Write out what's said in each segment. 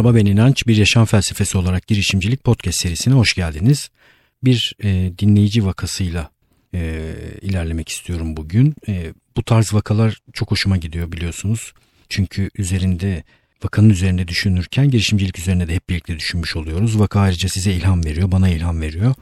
Merhaba ben İnanç. Bir yaşam felsefesi olarak girişimcilik podcast serisine hoş geldiniz. Bir e, dinleyici vakasıyla e, ilerlemek istiyorum bugün. E, bu tarz vakalar çok hoşuma gidiyor biliyorsunuz. Çünkü üzerinde vakanın üzerinde düşünürken girişimcilik üzerine de hep birlikte düşünmüş oluyoruz. Vaka ayrıca size ilham veriyor, bana ilham veriyor.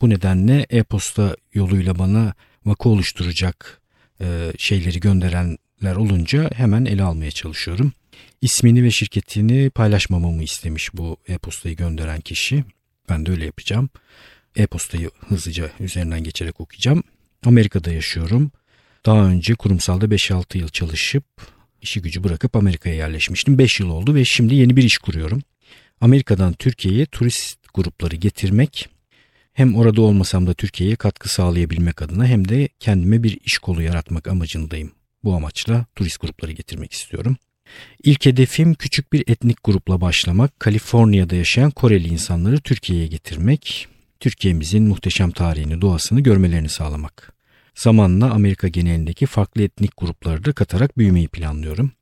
Bu nedenle e-posta yoluyla bana vaka oluşturacak e, şeyleri gönderenler olunca hemen ele almaya çalışıyorum. İsmini ve şirketini paylaşmamamı istemiş bu e-postayı gönderen kişi. Ben de öyle yapacağım. E-postayı hızlıca üzerinden geçerek okuyacağım. Amerika'da yaşıyorum. Daha önce kurumsalda 5-6 yıl çalışıp işi gücü bırakıp Amerika'ya yerleşmiştim. 5 yıl oldu ve şimdi yeni bir iş kuruyorum. Amerika'dan Türkiye'ye turist grupları getirmek hem orada olmasam da Türkiye'ye katkı sağlayabilmek adına hem de kendime bir iş kolu yaratmak amacındayım. Bu amaçla turist grupları getirmek istiyorum. İlk hedefim küçük bir etnik grupla başlamak, Kaliforniya'da yaşayan Koreli insanları Türkiye'ye getirmek, Türkiye'mizin muhteşem tarihini, doğasını görmelerini sağlamak. Zamanla Amerika genelindeki farklı etnik grupları da katarak büyümeyi planlıyorum.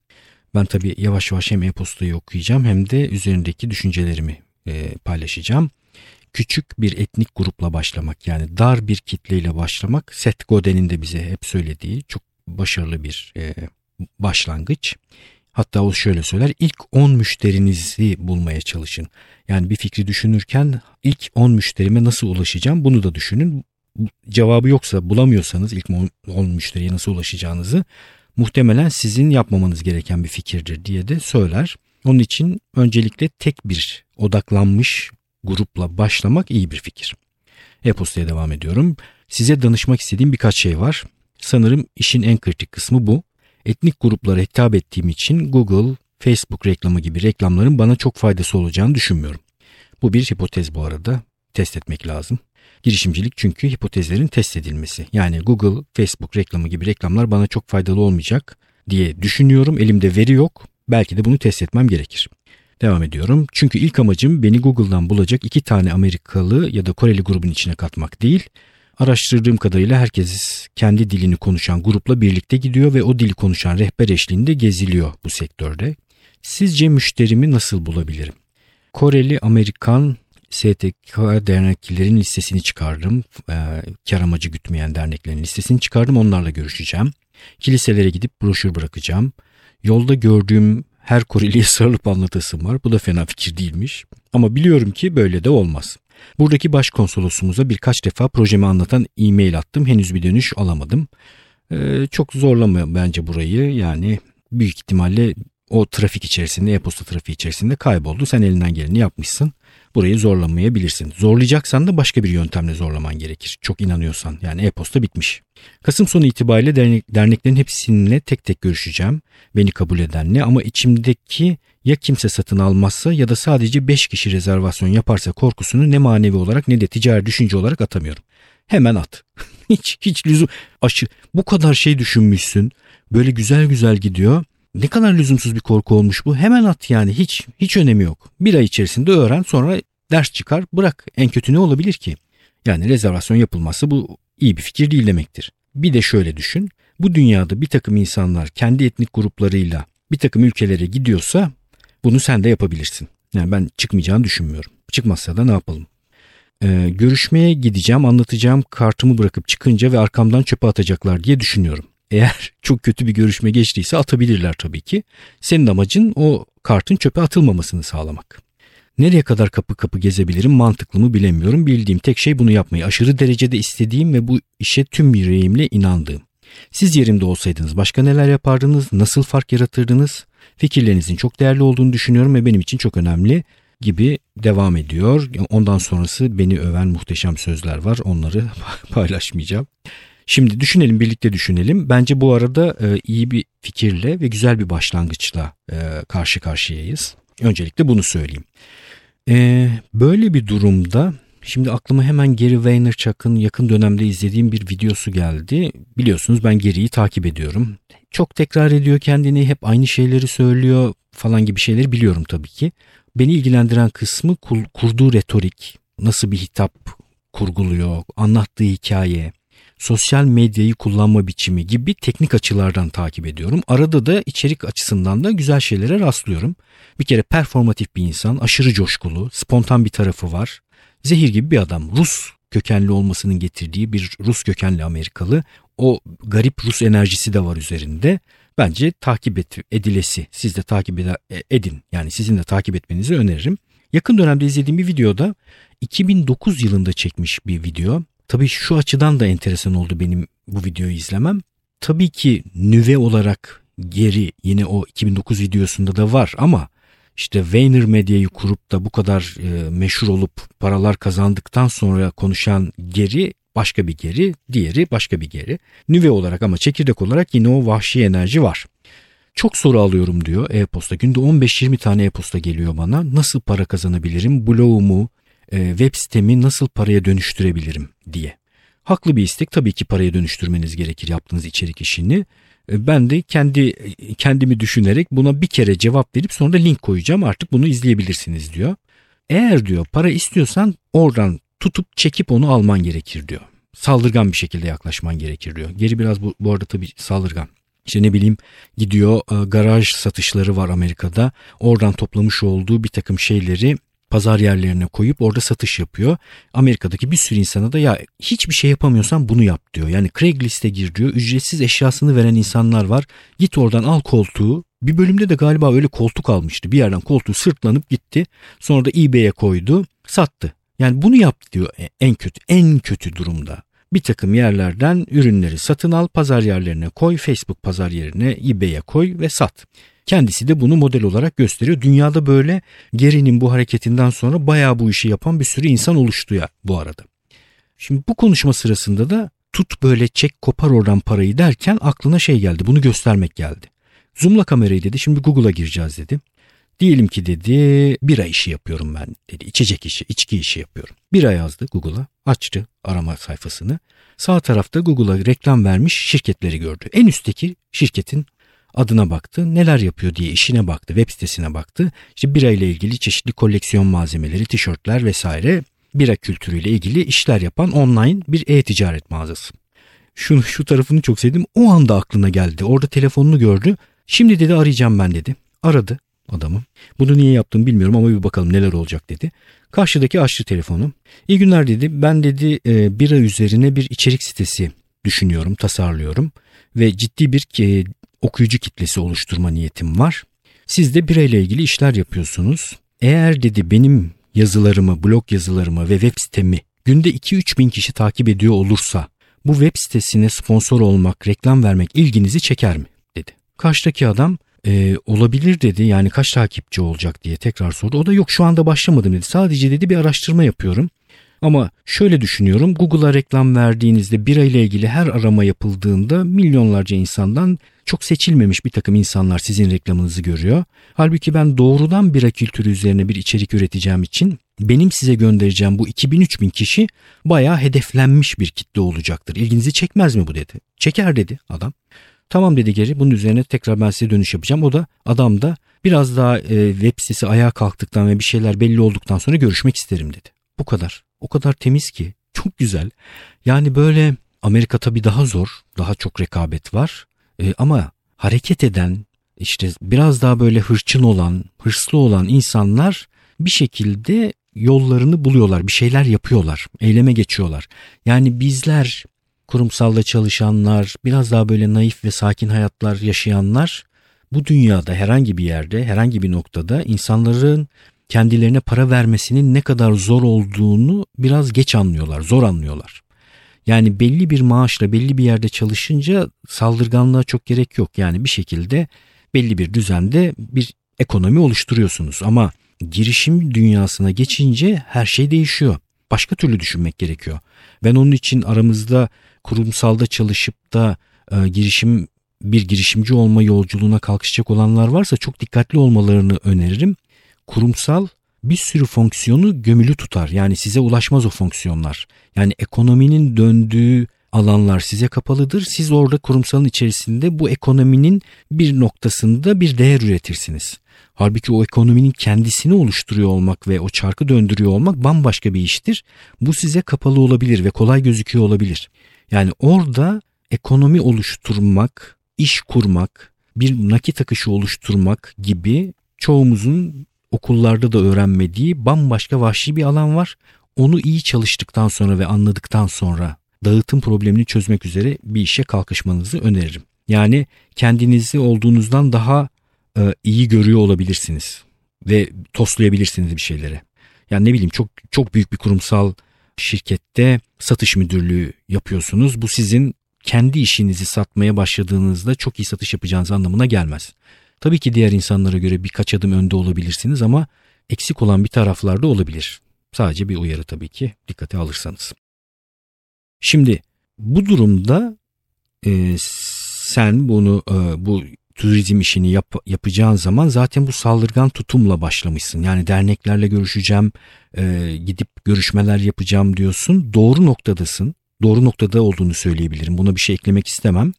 Ben tabii yavaş yavaş hem e-postayı okuyacağım hem de üzerindeki düşüncelerimi e, paylaşacağım. Küçük bir etnik grupla başlamak yani dar bir kitleyle başlamak Seth Godin'in de bize hep söylediği çok başarılı bir e, başlangıç. Hatta o şöyle söyler ilk 10 müşterinizi bulmaya çalışın. Yani bir fikri düşünürken ilk 10 müşterime nasıl ulaşacağım bunu da düşünün. Cevabı yoksa bulamıyorsanız ilk 10 müşteriye nasıl ulaşacağınızı muhtemelen sizin yapmamanız gereken bir fikirdir diye de söyler. Onun için öncelikle tek bir odaklanmış grupla başlamak iyi bir fikir. E-postaya devam ediyorum. Size danışmak istediğim birkaç şey var. Sanırım işin en kritik kısmı bu etnik gruplara hitap ettiğim için Google, Facebook reklamı gibi reklamların bana çok faydası olacağını düşünmüyorum. Bu bir hipotez bu arada. Test etmek lazım. Girişimcilik çünkü hipotezlerin test edilmesi. Yani Google, Facebook reklamı gibi reklamlar bana çok faydalı olmayacak diye düşünüyorum. Elimde veri yok. Belki de bunu test etmem gerekir. Devam ediyorum. Çünkü ilk amacım beni Google'dan bulacak iki tane Amerikalı ya da Koreli grubun içine katmak değil. Araştırdığım kadarıyla herkes kendi dilini konuşan grupla birlikte gidiyor ve o dili konuşan rehber eşliğinde geziliyor bu sektörde. Sizce müşterimi nasıl bulabilirim? Koreli, Amerikan, STK derneklerin listesini çıkardım. E, kar amacı gütmeyen derneklerin listesini çıkardım. Onlarla görüşeceğim. Kiliselere gidip broşür bırakacağım. Yolda gördüğüm her Koreli'ye sarılıp anlatasım var. Bu da fena fikir değilmiş. Ama biliyorum ki böyle de olmaz. Buradaki başkonsolosumuza birkaç defa projemi anlatan e-mail attım. Henüz bir dönüş alamadım. Ee, çok zorlama bence burayı. Yani büyük ihtimalle o trafik içerisinde, e-posta trafiği içerisinde kayboldu. Sen elinden geleni yapmışsın. Burayı zorlamayabilirsin. Zorlayacaksan da başka bir yöntemle zorlaman gerekir. Çok inanıyorsan. Yani e-posta bitmiş. Kasım sonu itibariyle dernek, derneklerin hepsininle tek tek görüşeceğim. Beni kabul edenle ama içimdeki ya kimse satın almazsa ya da sadece 5 kişi rezervasyon yaparsa korkusunu ne manevi olarak ne de ticari düşünce olarak atamıyorum. Hemen at. hiç hiç lüzum aşı bu kadar şey düşünmüşsün. Böyle güzel güzel gidiyor. Ne kadar lüzumsuz bir korku olmuş bu. Hemen at yani hiç hiç önemi yok. Bir ay içerisinde öğren sonra ders çıkar bırak. En kötü ne olabilir ki? Yani rezervasyon yapılmazsa bu iyi bir fikir değil demektir. Bir de şöyle düşün. Bu dünyada bir takım insanlar kendi etnik gruplarıyla bir takım ülkelere gidiyorsa bunu sen de yapabilirsin. Yani ben çıkmayacağını düşünmüyorum. Çıkmazsa da ne yapalım? Ee, görüşmeye gideceğim, anlatacağım, kartımı bırakıp çıkınca ve arkamdan çöpe atacaklar diye düşünüyorum. Eğer çok kötü bir görüşme geçtiyse atabilirler tabii ki. Senin amacın o kartın çöpe atılmamasını sağlamak. Nereye kadar kapı kapı gezebilirim mantıklı mı bilemiyorum. Bildiğim tek şey bunu yapmayı aşırı derecede istediğim ve bu işe tüm yüreğimle inandığım. Siz yerimde olsaydınız başka neler yapardınız, nasıl fark yaratırdınız? Fikirlerinizin çok değerli olduğunu düşünüyorum ve benim için çok önemli gibi devam ediyor. Ondan sonrası beni öven muhteşem sözler var. Onları paylaşmayacağım. Şimdi düşünelim birlikte düşünelim. Bence bu arada e, iyi bir fikirle ve güzel bir başlangıçla e, karşı karşıyayız. Öncelikle bunu söyleyeyim. E, böyle bir durumda şimdi aklıma hemen Gary Vaynerchuk'un yakın dönemde izlediğim bir videosu geldi. Biliyorsunuz ben Gary'i takip ediyorum. Çok tekrar ediyor kendini, hep aynı şeyleri söylüyor falan gibi şeyleri biliyorum tabii ki. Beni ilgilendiren kısmı kurduğu retorik, nasıl bir hitap kurguluyor, anlattığı hikaye, sosyal medyayı kullanma biçimi gibi teknik açılardan takip ediyorum. Arada da içerik açısından da güzel şeylere rastlıyorum. Bir kere performatif bir insan, aşırı coşkulu, spontan bir tarafı var. Zehir gibi bir adam. Rus kökenli olmasının getirdiği bir Rus kökenli Amerikalı. O garip Rus enerjisi de var üzerinde. Bence takip edilesi. Siz de takip ed- edin. Yani sizin de takip etmenizi öneririm. Yakın dönemde izlediğim bir videoda 2009 yılında çekmiş bir video. Tabii şu açıdan da enteresan oldu benim bu videoyu izlemem. Tabii ki nüve olarak geri yine o 2009 videosunda da var ama işte Vayner Medya'yı kurup da bu kadar e, meşhur olup paralar kazandıktan sonra konuşan geri başka bir geri, diğeri başka bir geri. Nüve olarak ama çekirdek olarak yine o vahşi enerji var. Çok soru alıyorum diyor e-posta. Günde 15-20 tane e-posta geliyor bana. Nasıl para kazanabilirim? Blogumu, e, web sitemi nasıl paraya dönüştürebilirim diye. Haklı bir istek tabii ki paraya dönüştürmeniz gerekir yaptığınız içerik işini. E, ben de kendi kendimi düşünerek buna bir kere cevap verip sonra da link koyacağım. Artık bunu izleyebilirsiniz diyor. Eğer diyor para istiyorsan oradan tutup çekip onu alman gerekir diyor. Saldırgan bir şekilde yaklaşman gerekir diyor. Geri biraz bu, bu arada tabii saldırgan. İşte ne bileyim gidiyor e, garaj satışları var Amerika'da. Oradan toplamış olduğu bir takım şeyleri pazar yerlerine koyup orada satış yapıyor. Amerika'daki bir sürü insana da ya hiçbir şey yapamıyorsan bunu yap diyor. Yani Craigslist'e gir diyor. Ücretsiz eşyasını veren insanlar var. Git oradan al koltuğu. Bir bölümde de galiba öyle koltuk almıştı. Bir yerden koltuğu sırtlanıp gitti. Sonra da eBay'e koydu. Sattı. Yani bunu yaptı diyor en kötü en kötü durumda. Bir takım yerlerden ürünleri satın al, pazar yerlerine koy, Facebook pazar yerine eBay'e koy ve sat. Kendisi de bunu model olarak gösteriyor. Dünyada böyle Geri'nin bu hareketinden sonra bayağı bu işi yapan bir sürü insan oluştu ya bu arada. Şimdi bu konuşma sırasında da tut böyle çek kopar oradan parayı derken aklına şey geldi. Bunu göstermek geldi. Zoom'la kamerayı dedi. Şimdi Google'a gireceğiz dedi. Diyelim ki dedi bira işi yapıyorum ben dedi. İçecek işi, içki işi yapıyorum. Bira yazdı Google'a. Açtı arama sayfasını. Sağ tarafta Google'a reklam vermiş şirketleri gördü. En üstteki şirketin adına baktı. Neler yapıyor diye işine baktı. Web sitesine baktı. İşte bira ile ilgili çeşitli koleksiyon malzemeleri, tişörtler vesaire bira kültürüyle ilgili işler yapan online bir e-ticaret mağazası. Şunu şu tarafını çok sevdim. O anda aklına geldi. Orada telefonunu gördü. Şimdi dedi arayacağım ben dedi. Aradı adamı. Bunu niye yaptığımı bilmiyorum ama bir bakalım neler olacak dedi. Karşıdaki açtı telefonu. İyi günler dedi. Ben dedi e, bira üzerine bir içerik sitesi düşünüyorum, tasarlıyorum ve ciddi bir e, okuyucu kitlesi oluşturma niyetim var. Siz de bira ile ilgili işler yapıyorsunuz. Eğer dedi benim yazılarımı, blog yazılarımı ve web sitemi günde 2-3 bin kişi takip ediyor olursa bu web sitesine sponsor olmak, reklam vermek ilginizi çeker mi? dedi. Karşıdaki adam e, olabilir dedi yani kaç takipçi olacak diye tekrar sordu. O da yok şu anda başlamadım dedi. Sadece dedi bir araştırma yapıyorum. Ama şöyle düşünüyorum Google'a reklam verdiğinizde bira ile ilgili her arama yapıldığında milyonlarca insandan çok seçilmemiş bir takım insanlar sizin reklamınızı görüyor. Halbuki ben doğrudan bira kültürü üzerine bir içerik üreteceğim için benim size göndereceğim bu 2000-3000 kişi bayağı hedeflenmiş bir kitle olacaktır. İlginizi çekmez mi bu dedi. Çeker dedi adam. Tamam dedi geri bunun üzerine tekrar ben size dönüş yapacağım. O da adam da biraz daha e, web sitesi ayağa kalktıktan ve bir şeyler belli olduktan sonra görüşmek isterim dedi. Bu kadar. O kadar temiz ki. Çok güzel. Yani böyle Amerika tabii daha zor. Daha çok rekabet var. E, ama hareket eden işte biraz daha böyle hırçın olan, hırslı olan insanlar bir şekilde yollarını buluyorlar. Bir şeyler yapıyorlar. Eyleme geçiyorlar. Yani bizler kurumsalda çalışanlar, biraz daha böyle naif ve sakin hayatlar yaşayanlar bu dünyada herhangi bir yerde, herhangi bir noktada insanların kendilerine para vermesinin ne kadar zor olduğunu biraz geç anlıyorlar, zor anlıyorlar. Yani belli bir maaşla belli bir yerde çalışınca saldırganlığa çok gerek yok. Yani bir şekilde belli bir düzende bir ekonomi oluşturuyorsunuz ama girişim dünyasına geçince her şey değişiyor. Başka türlü düşünmek gerekiyor. Ben onun için aramızda kurumsalda çalışıp da e, girişim bir girişimci olma yolculuğuna kalkışacak olanlar varsa çok dikkatli olmalarını öneririm. Kurumsal bir sürü fonksiyonu gömülü tutar. Yani size ulaşmaz o fonksiyonlar. Yani ekonominin döndüğü alanlar size kapalıdır. Siz orada kurumsalın içerisinde bu ekonominin bir noktasında bir değer üretirsiniz. Halbuki o ekonominin kendisini oluşturuyor olmak ve o çarkı döndürüyor olmak bambaşka bir iştir. Bu size kapalı olabilir ve kolay gözüküyor olabilir. Yani orada ekonomi oluşturmak, iş kurmak, bir nakit akışı oluşturmak gibi çoğumuzun okullarda da öğrenmediği bambaşka vahşi bir alan var. Onu iyi çalıştıktan sonra ve anladıktan sonra dağıtım problemini çözmek üzere bir işe kalkışmanızı öneririm. Yani kendinizi olduğunuzdan daha e, iyi görüyor olabilirsiniz ve toslayabilirsiniz bir şeylere. Yani ne bileyim çok çok büyük bir kurumsal şirkette satış müdürlüğü yapıyorsunuz. Bu sizin kendi işinizi satmaya başladığınızda çok iyi satış yapacağınız anlamına gelmez. Tabii ki diğer insanlara göre birkaç adım önde olabilirsiniz ama eksik olan bir taraflarda olabilir. Sadece bir uyarı tabii ki dikkate alırsanız. Şimdi bu durumda e, sen bunu e, bu turizm işini yap, yapacağın zaman zaten bu saldırgan tutumla başlamışsın. Yani derneklerle görüşeceğim, e, gidip görüşmeler yapacağım diyorsun. Doğru noktadasın. Doğru noktada olduğunu söyleyebilirim. Buna bir şey eklemek istemem.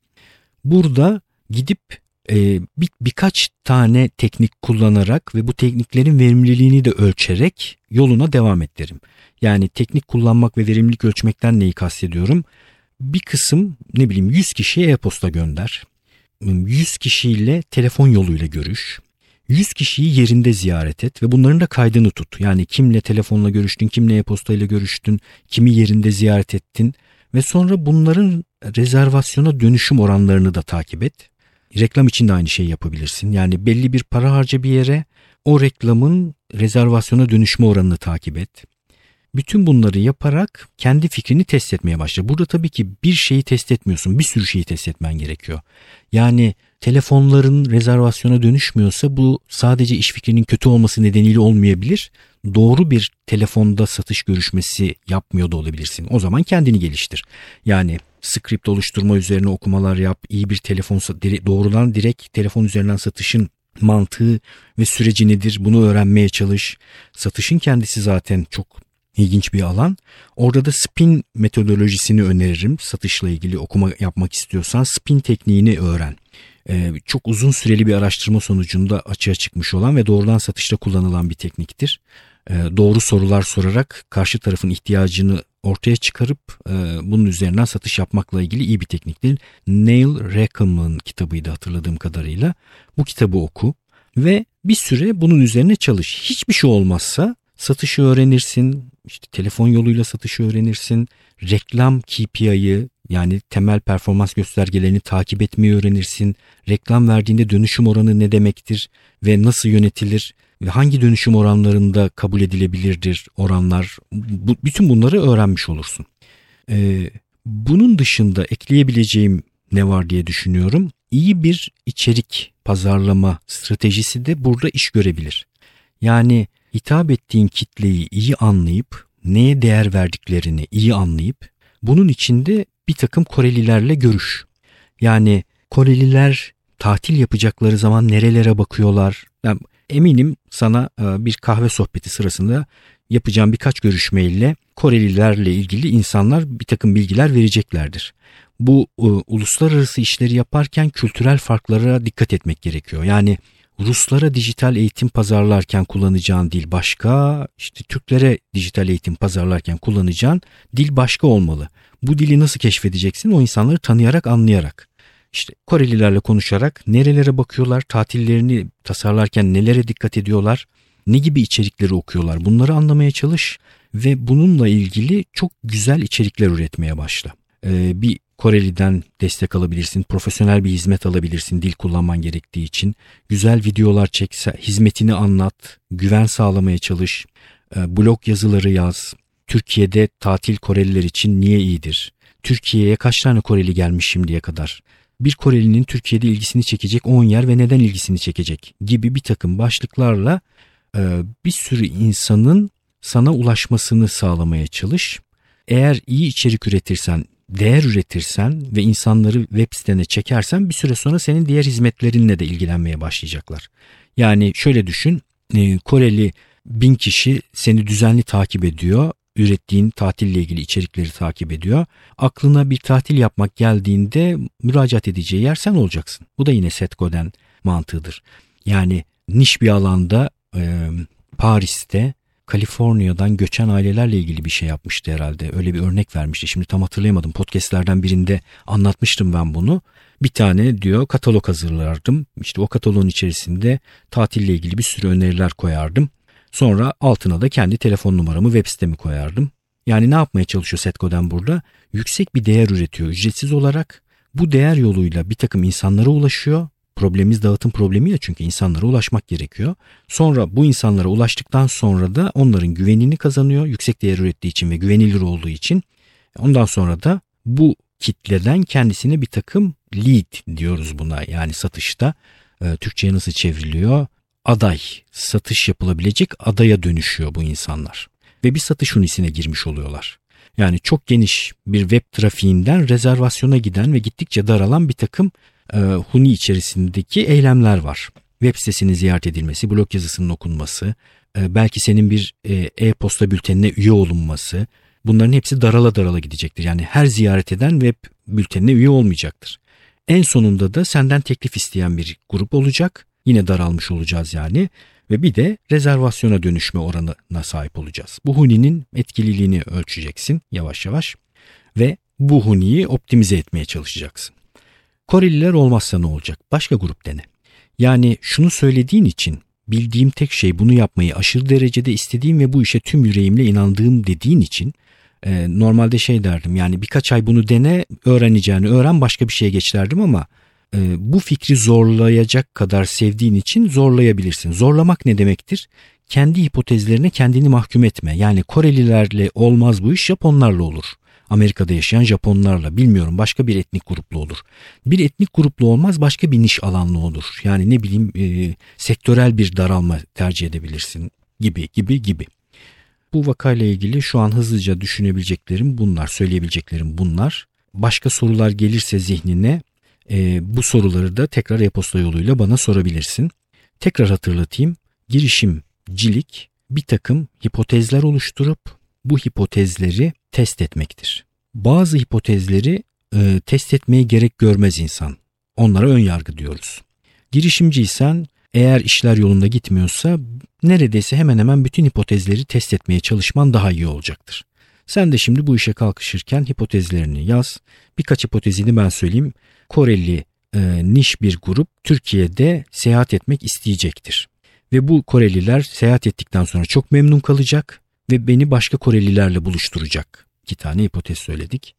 Burada gidip e, bir, birkaç tane teknik kullanarak ve bu tekniklerin verimliliğini de ölçerek yoluna devam et derim. Yani teknik kullanmak ve verimlilik ölçmekten neyi kastediyorum? Bir kısım ne bileyim 100 kişiye e-posta gönder. 100 kişiyle telefon yoluyla görüş. 100 kişiyi yerinde ziyaret et ve bunların da kaydını tut. Yani kimle telefonla görüştün, kimle e-postayla görüştün, kimi yerinde ziyaret ettin ve sonra bunların rezervasyona dönüşüm oranlarını da takip et. Reklam için de aynı şeyi yapabilirsin. Yani belli bir para harca bir yere o reklamın rezervasyona dönüşme oranını takip et. Bütün bunları yaparak kendi fikrini test etmeye başla. Burada tabii ki bir şeyi test etmiyorsun. Bir sürü şeyi test etmen gerekiyor. Yani telefonların rezervasyona dönüşmüyorsa bu sadece iş fikrinin kötü olması nedeniyle olmayabilir. Doğru bir telefonda satış görüşmesi yapmıyor da olabilirsin. O zaman kendini geliştir. Yani script oluşturma üzerine okumalar yap. İyi bir telefon doğrudan direkt telefon üzerinden satışın mantığı ve süreci nedir bunu öğrenmeye çalış. Satışın kendisi zaten çok ilginç bir alan. Orada da spin metodolojisini öneririm. Satışla ilgili okuma yapmak istiyorsan spin tekniğini öğren. Ee, çok uzun süreli bir araştırma sonucunda açığa çıkmış olan ve doğrudan satışta kullanılan bir tekniktir. Ee, doğru sorular sorarak karşı tarafın ihtiyacını ortaya çıkarıp e, bunun üzerinden satış yapmakla ilgili iyi bir tekniktir. Neil Rackham'ın kitabıydı hatırladığım kadarıyla. Bu kitabı oku ve bir süre bunun üzerine çalış. Hiçbir şey olmazsa satışı öğrenirsin, işte telefon yoluyla satışı öğrenirsin, reklam KPI'yi yani temel performans göstergelerini takip etmeyi öğrenirsin, reklam verdiğinde dönüşüm oranı ne demektir ve nasıl yönetilir hangi dönüşüm oranlarında kabul edilebilirdir oranlar, bu, bütün bunları öğrenmiş olursun. Ee, bunun dışında ekleyebileceğim ne var diye düşünüyorum. İyi bir içerik pazarlama stratejisi de burada iş görebilir. Yani hitap ettiğin kitleyi iyi anlayıp neye değer verdiklerini iyi anlayıp bunun içinde bir takım Korelilerle görüş. Yani Koreliler tatil yapacakları zaman nerelere bakıyorlar? Ben eminim sana e, bir kahve sohbeti sırasında yapacağım birkaç görüşmeyle Korelilerle ilgili insanlar bir takım bilgiler vereceklerdir. Bu e, uluslararası işleri yaparken kültürel farklara dikkat etmek gerekiyor. Yani Ruslara dijital eğitim pazarlarken kullanacağın dil başka, işte Türklere dijital eğitim pazarlarken kullanacağın dil başka olmalı. Bu dili nasıl keşfedeceksin? O insanları tanıyarak, anlayarak. İşte Korelilerle konuşarak nerelere bakıyorlar, tatillerini tasarlarken nelere dikkat ediyorlar, ne gibi içerikleri okuyorlar bunları anlamaya çalış ve bununla ilgili çok güzel içerikler üretmeye başla. Ee, bir Koreli'den destek alabilirsin, profesyonel bir hizmet alabilirsin dil kullanman gerektiği için. Güzel videolar çekse, hizmetini anlat, güven sağlamaya çalış, e, blog yazıları yaz. Türkiye'de tatil Koreliler için niye iyidir? Türkiye'ye kaç tane Koreli gelmiş şimdiye kadar? Bir Korelinin Türkiye'de ilgisini çekecek 10 yer ve neden ilgisini çekecek gibi bir takım başlıklarla e, bir sürü insanın sana ulaşmasını sağlamaya çalış. Eğer iyi içerik üretirsen, değer üretirsen ve insanları web sitene çekersen bir süre sonra senin diğer hizmetlerinle de ilgilenmeye başlayacaklar. Yani şöyle düşün e, Koreli bin kişi seni düzenli takip ediyor. Ürettiğin tatille ilgili içerikleri takip ediyor. Aklına bir tatil yapmak geldiğinde müracaat edeceği yer sen olacaksın. Bu da yine Setko'den mantığıdır. Yani niş bir alanda e, Paris'te Kaliforniya'dan göçen ailelerle ilgili bir şey yapmıştı herhalde. Öyle bir örnek vermişti. Şimdi tam hatırlayamadım. Podcast'lerden birinde anlatmıştım ben bunu. Bir tane diyor katalog hazırlardım. İşte o kataloğun içerisinde tatille ilgili bir sürü öneriler koyardım. Sonra altına da kendi telefon numaramı web sitemi koyardım. Yani ne yapmaya çalışıyor Setco'den burada? Yüksek bir değer üretiyor ücretsiz olarak. Bu değer yoluyla bir takım insanlara ulaşıyor. Problemimiz dağıtım problemi ya çünkü insanlara ulaşmak gerekiyor. Sonra bu insanlara ulaştıktan sonra da onların güvenini kazanıyor. Yüksek değer ürettiği için ve güvenilir olduğu için. Ondan sonra da bu kitleden kendisine bir takım lead diyoruz buna yani satışta. E, Türkçe'ye nasıl çevriliyor? Aday, satış yapılabilecek adaya dönüşüyor bu insanlar. Ve bir satış unisine girmiş oluyorlar. Yani çok geniş bir web trafiğinden rezervasyona giden ve gittikçe daralan bir takım e, huni içerisindeki eylemler var. Web sitesinin ziyaret edilmesi, blog yazısının okunması, e, belki senin bir e, e-posta bültenine üye olunması, bunların hepsi darala darala gidecektir. Yani her ziyaret eden web bültenine üye olmayacaktır. En sonunda da senden teklif isteyen bir grup olacak. Yine daralmış olacağız yani. Ve bir de rezervasyona dönüşme oranına sahip olacağız. Bu huninin etkililiğini ölçeceksin yavaş yavaş. Ve bu huniyi optimize etmeye çalışacaksın. Koreliler olmazsa ne olacak? Başka grup dene. Yani şunu söylediğin için bildiğim tek şey bunu yapmayı aşırı derecede istediğim ve bu işe tüm yüreğimle inandığım dediğin için e, normalde şey derdim yani birkaç ay bunu dene öğreneceğini öğren başka bir şeye geç derdim ama bu fikri zorlayacak kadar sevdiğin için zorlayabilirsin. Zorlamak ne demektir? Kendi hipotezlerine kendini mahkum etme. Yani Korelilerle olmaz bu iş Japonlarla olur. Amerika'da yaşayan Japonlarla bilmiyorum başka bir etnik gruplu olur. Bir etnik gruplu olmaz başka bir niş alanlı olur. Yani ne bileyim e, sektörel bir daralma tercih edebilirsin gibi gibi gibi. Bu vakayla ilgili şu an hızlıca düşünebileceklerim bunlar, söyleyebileceklerim bunlar. Başka sorular gelirse zihnine e, bu soruları da tekrar e-posta yoluyla bana sorabilirsin. Tekrar hatırlatayım. Girişimcilik bir takım hipotezler oluşturup bu hipotezleri test etmektir. Bazı hipotezleri e, test etmeye gerek görmez insan. Onlara ön yargı diyoruz. Girişimciysen eğer işler yolunda gitmiyorsa neredeyse hemen hemen bütün hipotezleri test etmeye çalışman daha iyi olacaktır. Sen de şimdi bu işe kalkışırken hipotezlerini yaz. Birkaç hipotezini ben söyleyeyim. Koreli e, niş bir grup Türkiye'de seyahat etmek isteyecektir. Ve bu Koreliler seyahat ettikten sonra çok memnun kalacak ve beni başka Korelilerle buluşturacak. İki tane hipotez söyledik.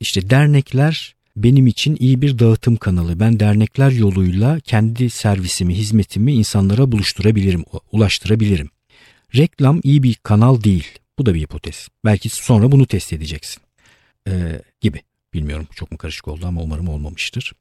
İşte dernekler benim için iyi bir dağıtım kanalı. Ben dernekler yoluyla kendi servisimi, hizmetimi insanlara buluşturabilirim, ulaştırabilirim. Reklam iyi bir kanal değil. Bu da bir hipotez. Belki sonra bunu test edeceksin. Ee, gibi. Bilmiyorum çok mu karışık oldu ama umarım olmamıştır.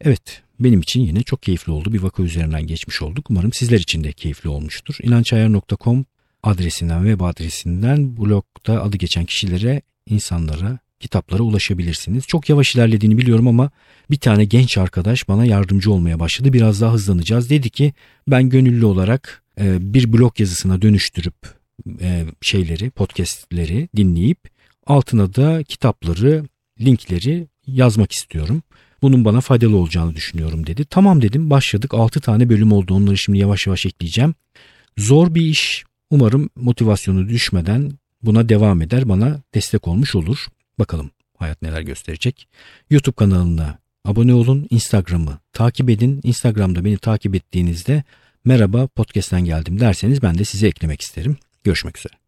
Evet benim için yine çok keyifli oldu. Bir vaka üzerinden geçmiş olduk. Umarım sizler için de keyifli olmuştur. İnançayar.com adresinden, web adresinden blogda adı geçen kişilere, insanlara, kitaplara ulaşabilirsiniz. Çok yavaş ilerlediğini biliyorum ama bir tane genç arkadaş bana yardımcı olmaya başladı. Biraz daha hızlanacağız. Dedi ki ben gönüllü olarak e, bir blog yazısına dönüştürüp e, şeyleri, podcastleri dinleyip altına da kitapları, linkleri yazmak istiyorum. Bunun bana faydalı olacağını düşünüyorum dedi. Tamam dedim başladık 6 tane bölüm oldu onları şimdi yavaş yavaş ekleyeceğim. Zor bir iş umarım motivasyonu düşmeden buna devam eder bana destek olmuş olur. Bakalım hayat neler gösterecek. YouTube kanalına abone olun. Instagram'ı takip edin. Instagram'da beni takip ettiğinizde merhaba podcast'ten geldim derseniz ben de sizi eklemek isterim. Görüşmek üzere.